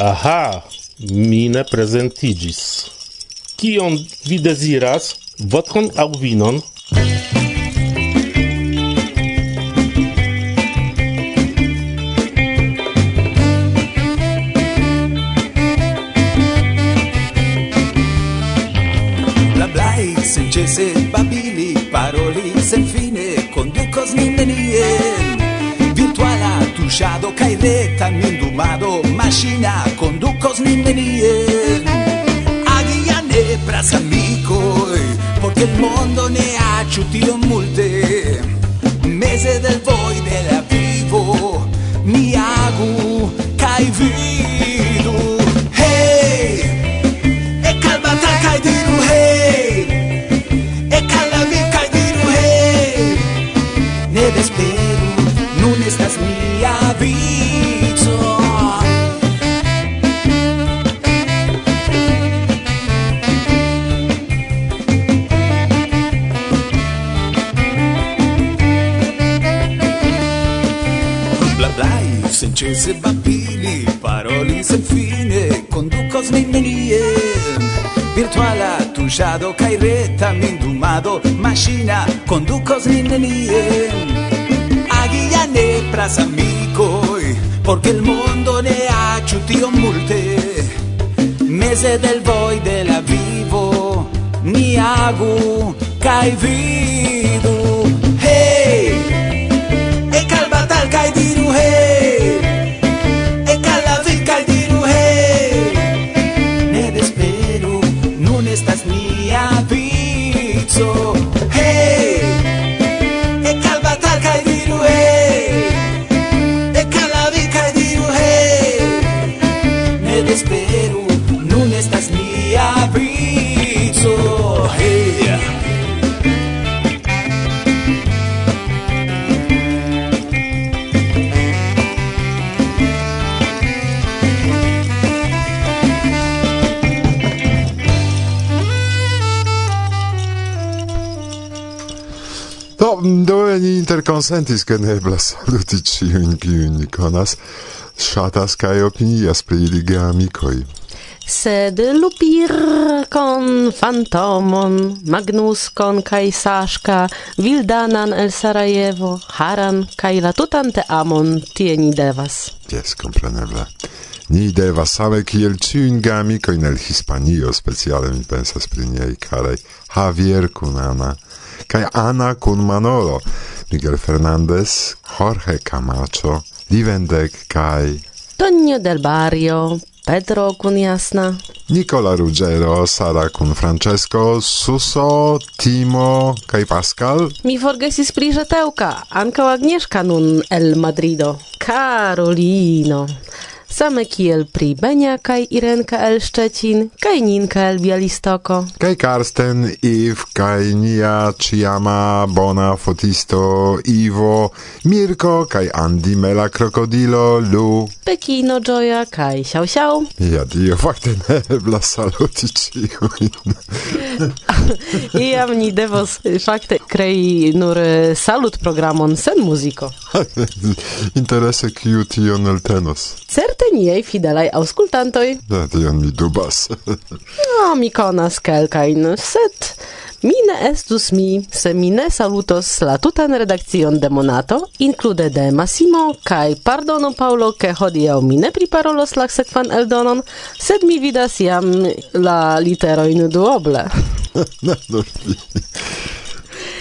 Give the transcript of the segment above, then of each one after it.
Aha, mi ne presentigis. Kion vi desiras? Vodkon au vinon? senĉese babili, paroli senfine, conducos nin nenien. Virtuala tushado, kaj reta mindumado, maŝina mondo ne ha ciutilo multe. Mese del voi de la vivo mi agu kai vidu. Hey! E calma ta kai diru hey! E calma mi kai diru hey! Ne desperu non estas mia. movado kaj reta mindumado maŝina kondukos nin nenien. Agia nepras amikoj porque el mondo ne ha tiom multe. Meze del voi de la vivo ni agu kaj vi consentis che ne eblas saluti ciuin kiuin ni conas, shatas cae opinias pri ili amicoi. Sed Lupir con Fantomon, Magnuskon kai Saszka, Vildanan el Sarajevo, Haran kai la tutante amon tie ni devas. Yes, compreneble. Ni devas same kiel ciuin gamikojn el Hispanio, speciale mi pensas pri niei carei, Javier kun Ana, kai Ana kun Manolo. Miguel Fernandez, Jorge Camacho, Livendek Kai, Tonio Del Barrio, Pedro kun Jasna, Nicola Ruggero, Sara kun Francesco, Suso, Timo Kai Pascal. Mi forgesis pri żetełka, Anka Agnieszka nun el Madrido. Karolino same kiel pri Benia kaj Irenka el Szczecin, kaj Ninka el Bialistoko. Kaj Karsten, Iw, kaj Nia, Chiama, Bona, Fotisto, Iwo, Mirko, kaj Andy, Mela, Krokodilo, Lu. Pekino, Joya, kaj Siau Siau. Ja, dio fakte ne eblas saluti ciuin. Iam ni devos fakte krei nur eh, salut programon sen muziko. Interesse kiu tion eltenos. Certe niei fidelaj auscultantoi. Ja, tion mi dubas. no, mi konas kelkajn, set mi ne estus mi, se mi ne salutos la tutan redakcion de Monato, include de Massimo, kai pardono Paolo, ke hodiau mi ne priparolos la sekvan eldonon, sed mi vidas jam la literoin duoble. no, no,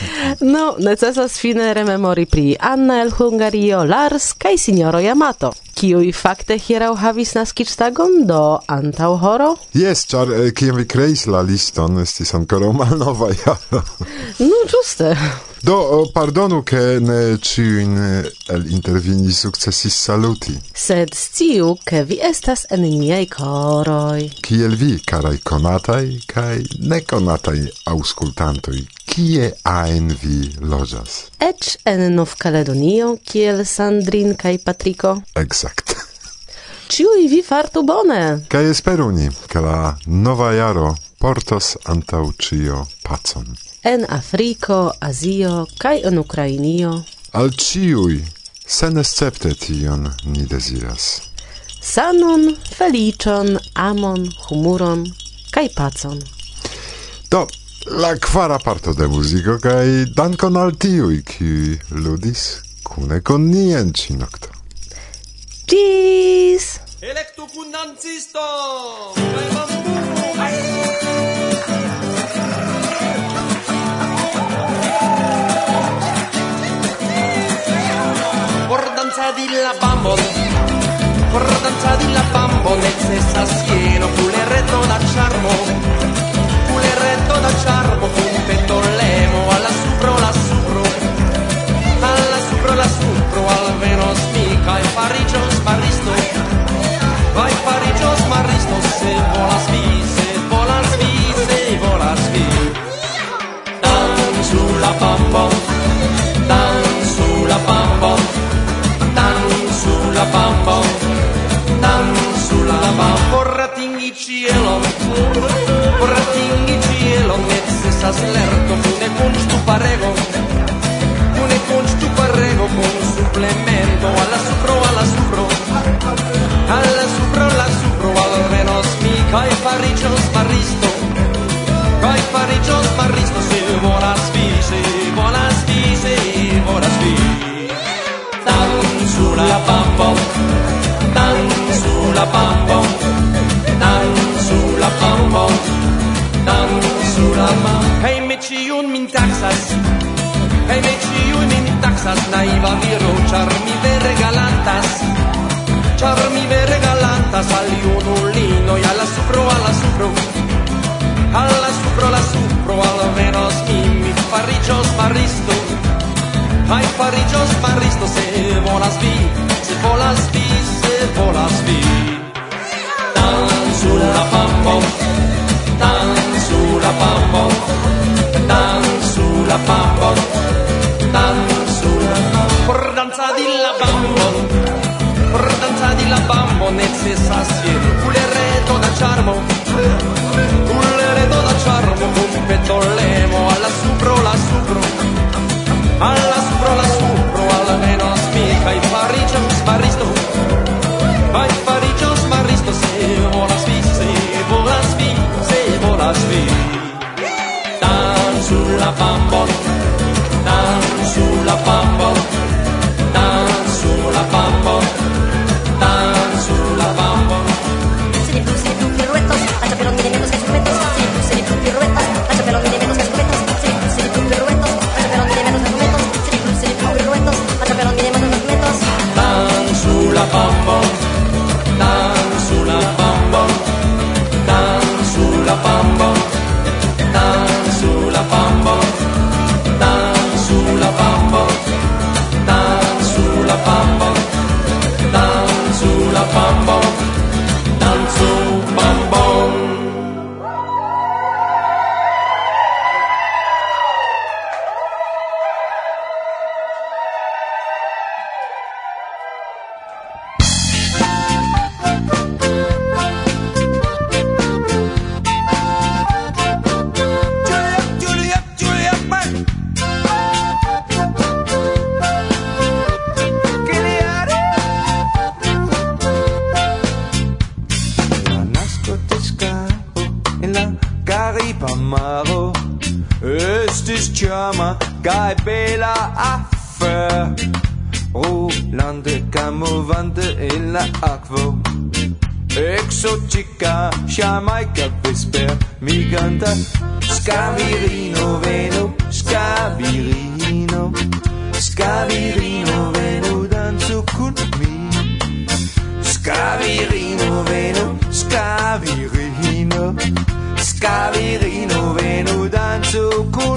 No, necesas fine rememori pri Anna el Hungario, Lars kaj Signoro Yamato. Kiuj fakte hieraŭ havis naskiĝtagon do antaŭ horo? Yes, char, eh, kiam vi kreis la liston, estis ankoraŭ malnova jaro. no, ĝuste. Do, oh, pardonu, ke ne ĉiujn eh, el intervini successis saluti. Sed sciu, ke vi estas en niaj koroj. Kiel vi, carai konataj kaj neconatai auscultantoi, kie ein vi loĝas? Eĉ en Nov-Kaledonio, kiel Sandrin kai Patriko. Exact. Ĉiuj vi fartu bone! Kaj esperu ni, ke la nova jaro portos antaŭ ĉio pacon. En Afriko, Azio kai en Ukrainio. Al ĉiuj, senescepte tion ni deziras. Sanon, feliĉon, amon, humuron kai pacon. Do, la kvara parto de muziko kaj dankon al tiuj, kiuj ludis kune kun ni en ĉi nokto. Ĝis! Elektu kun dancisto! Por danzadi la bambon, por danzadi la bambon necesas jeno kun reto da ĉarmo berretto da charmo con un pettolemo alla supro la supro. Alla supro la supro al almeno smica e parigio smarristo vai parigio smarristo se vola vi vola volas vola se volas vi dan sulla pampa Religioso ścioma Gaibela affe Rullande, camovante in la acqua Exotica, Jamaica, Vesper, Migranta Scavirino, veno, scavirino Scavirino, veno, danzo con me. Scavirino, veno, scavirino Scavirino, veno, danzo con me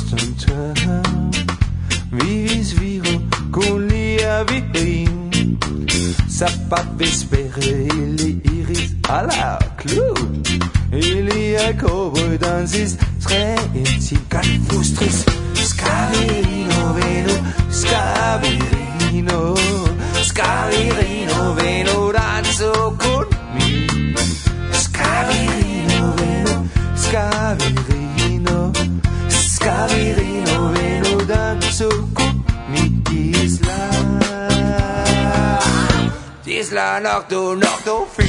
vie Sa pape vespérée, il iris à la clou Il y a cobre dans his très intime Calfustris, scaverino veno, scaverino, scaverino knock do knock through.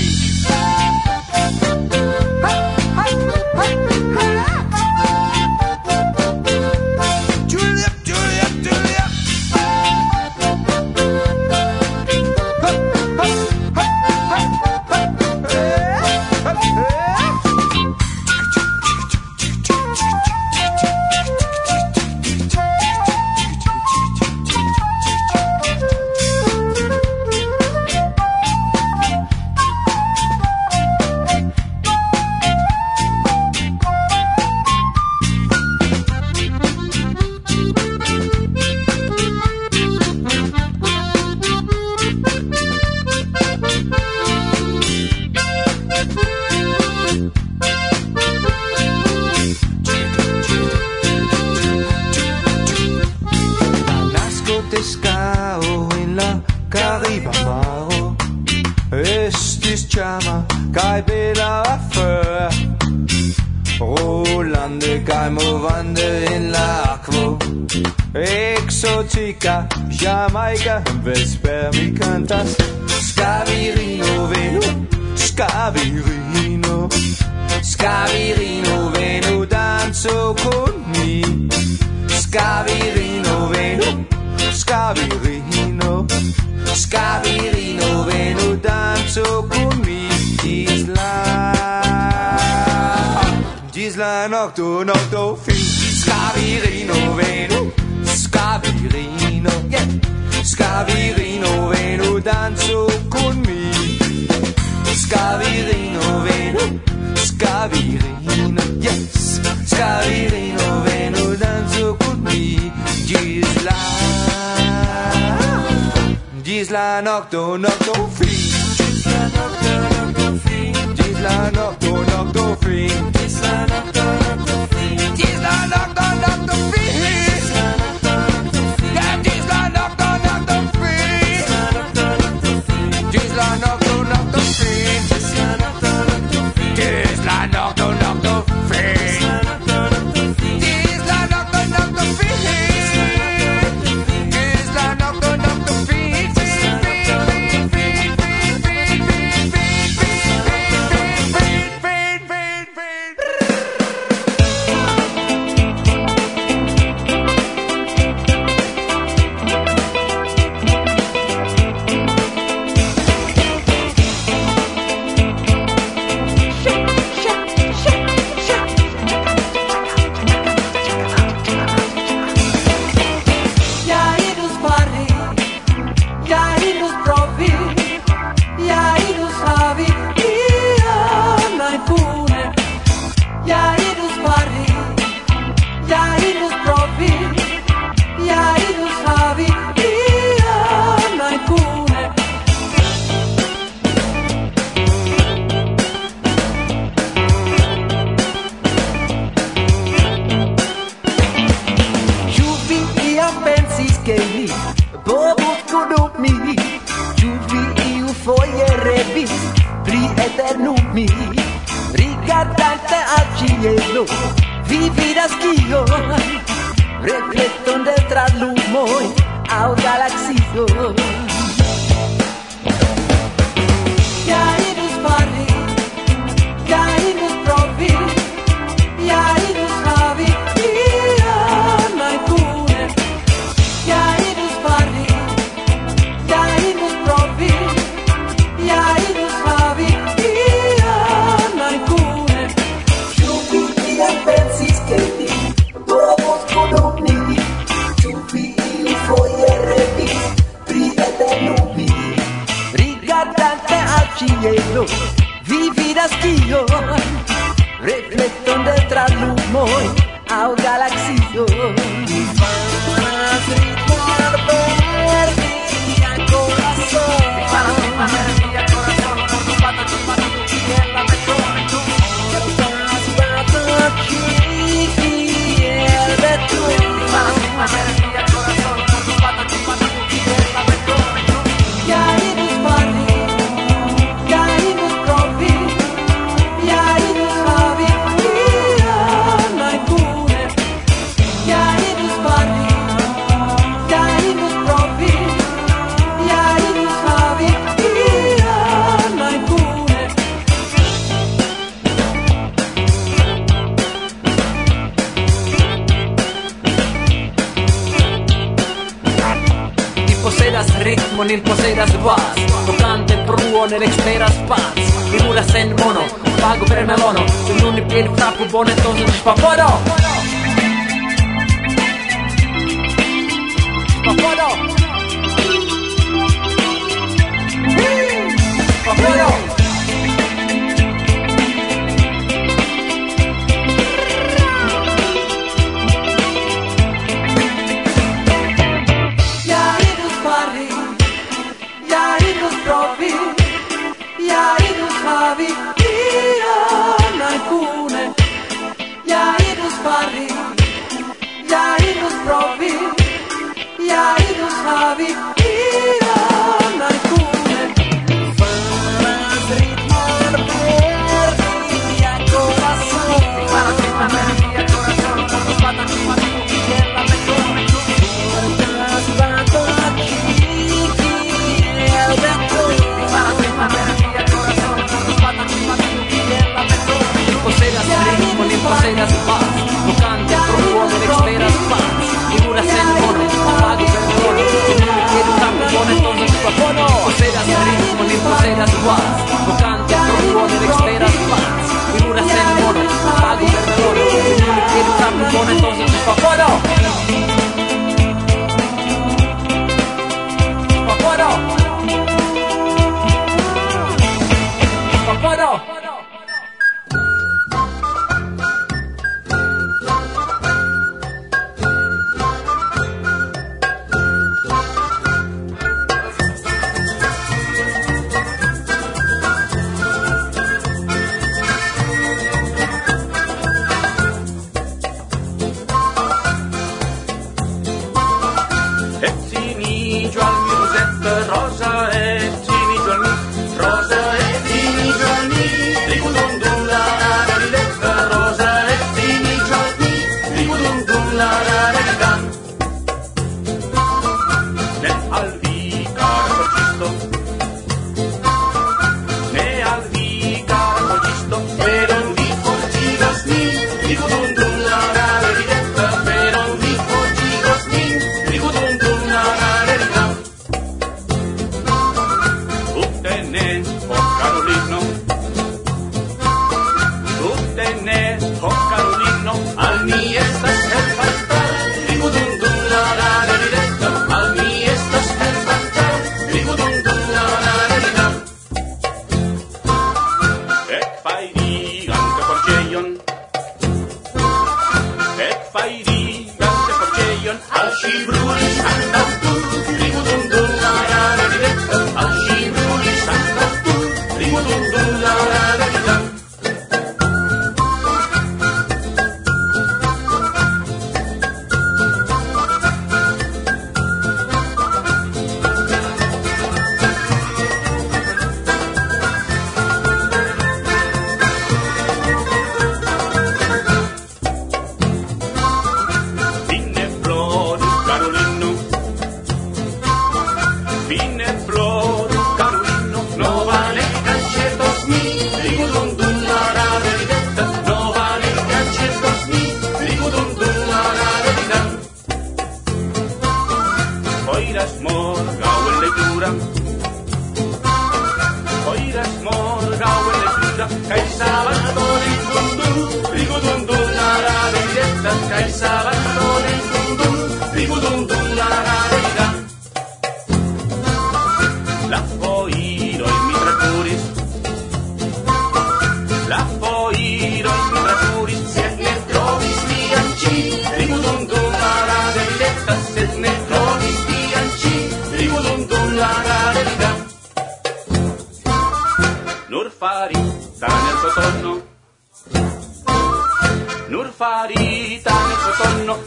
nocto, nocto, fin. Scavirino venu, Scavirino, yeah. Scavirino venu, danzo con mi. Scavirino venu, Scavirino, yes. Scavirino venu, danzo con mi. Gisla. Gisla nocto, nocto, fin. Gisla nocto, nocto, fin. Gisla nocto ke li. Bobu mi. Ĉu vi iu foje revis pri eternumi rigardante al ĉielo vi vidas kion reflekton de tralumoj aŭ galaksioj Reflectando tra lumoi ao galaxioi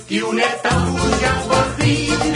kiu ne taŭgas por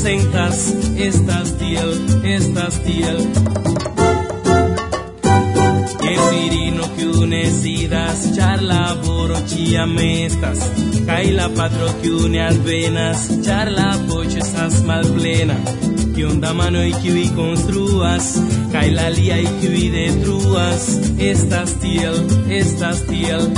sentas, estás tiel, estás tiel. Gefirino que unecidas, charla borochia mestas, caila patro que une as venas, charla poches as malplena, que onda mano y que vi construas, caila lia y que vi detruas, estás tiel, estás tiel.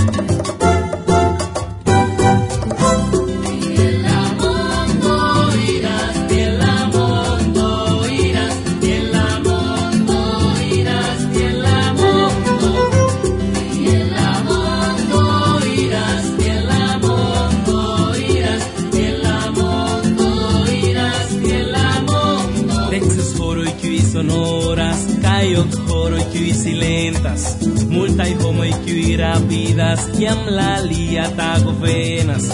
tai homai kiuira vidas kiam la lia tago venas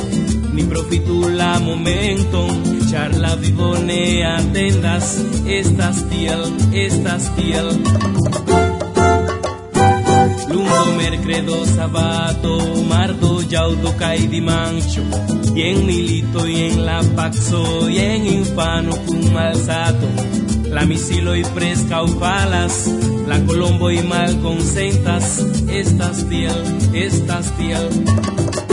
ni profitula momenton ĉar la vivo ne atendas estas tiel estas tiel Lundo, mercredo, sabato, mardo, llaŭdo kaj dimanĉo jen milito jen la paco jen infano kun malsato la misilo y fresca palas, la colombo y mal consentas, estas tiel, estas tiel.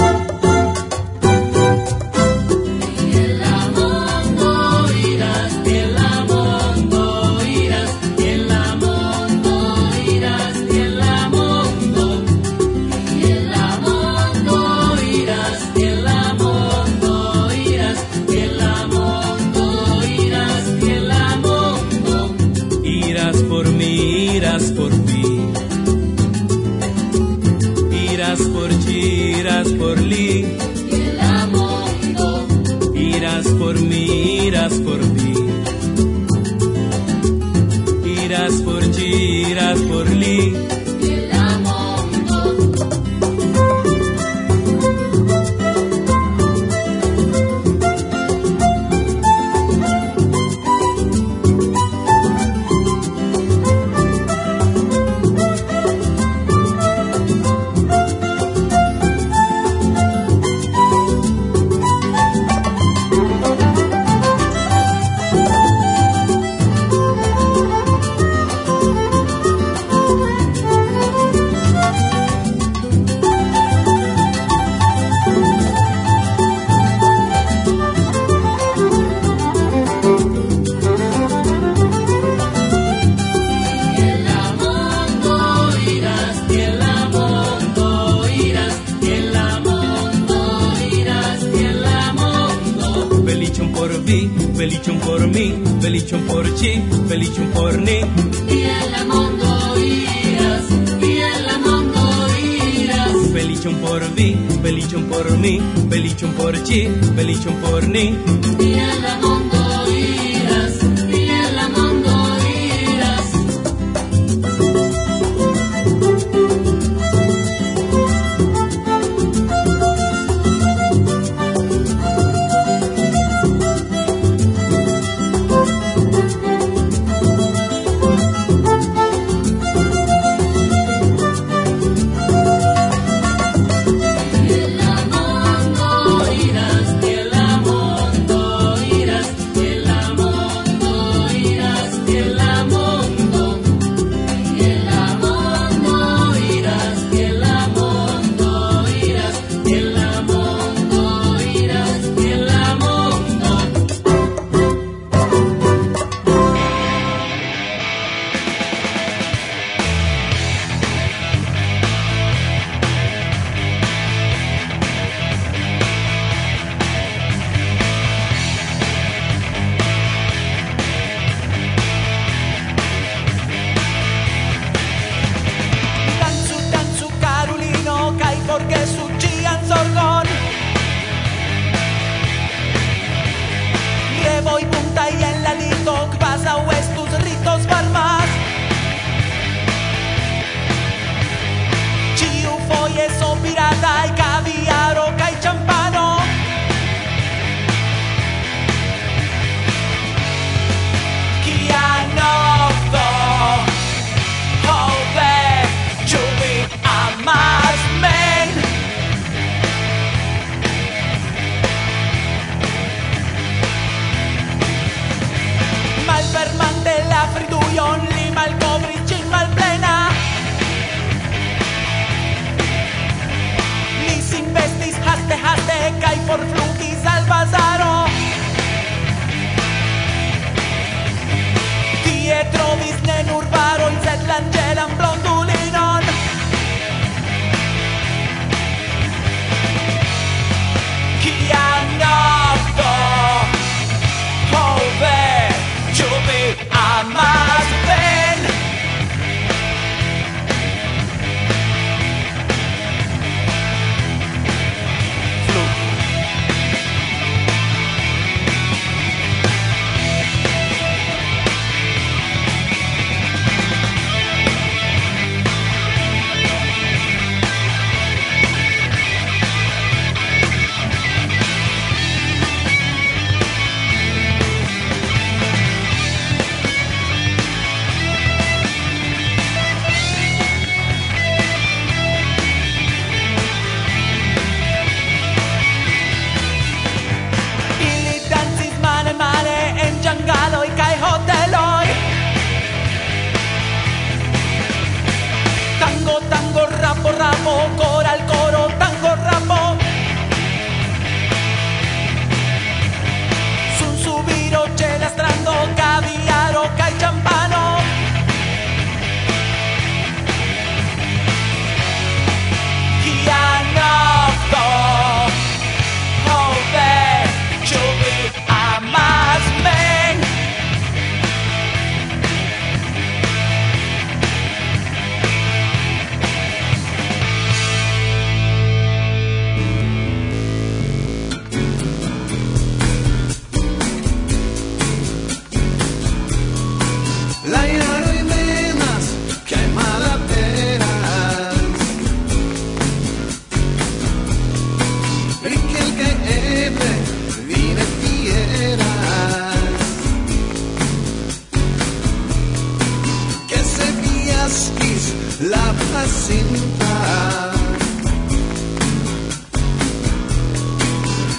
la pasinta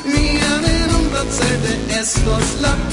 Mia menunda cede estos la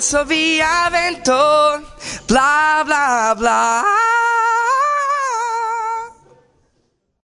passo via vento, bla bla bla.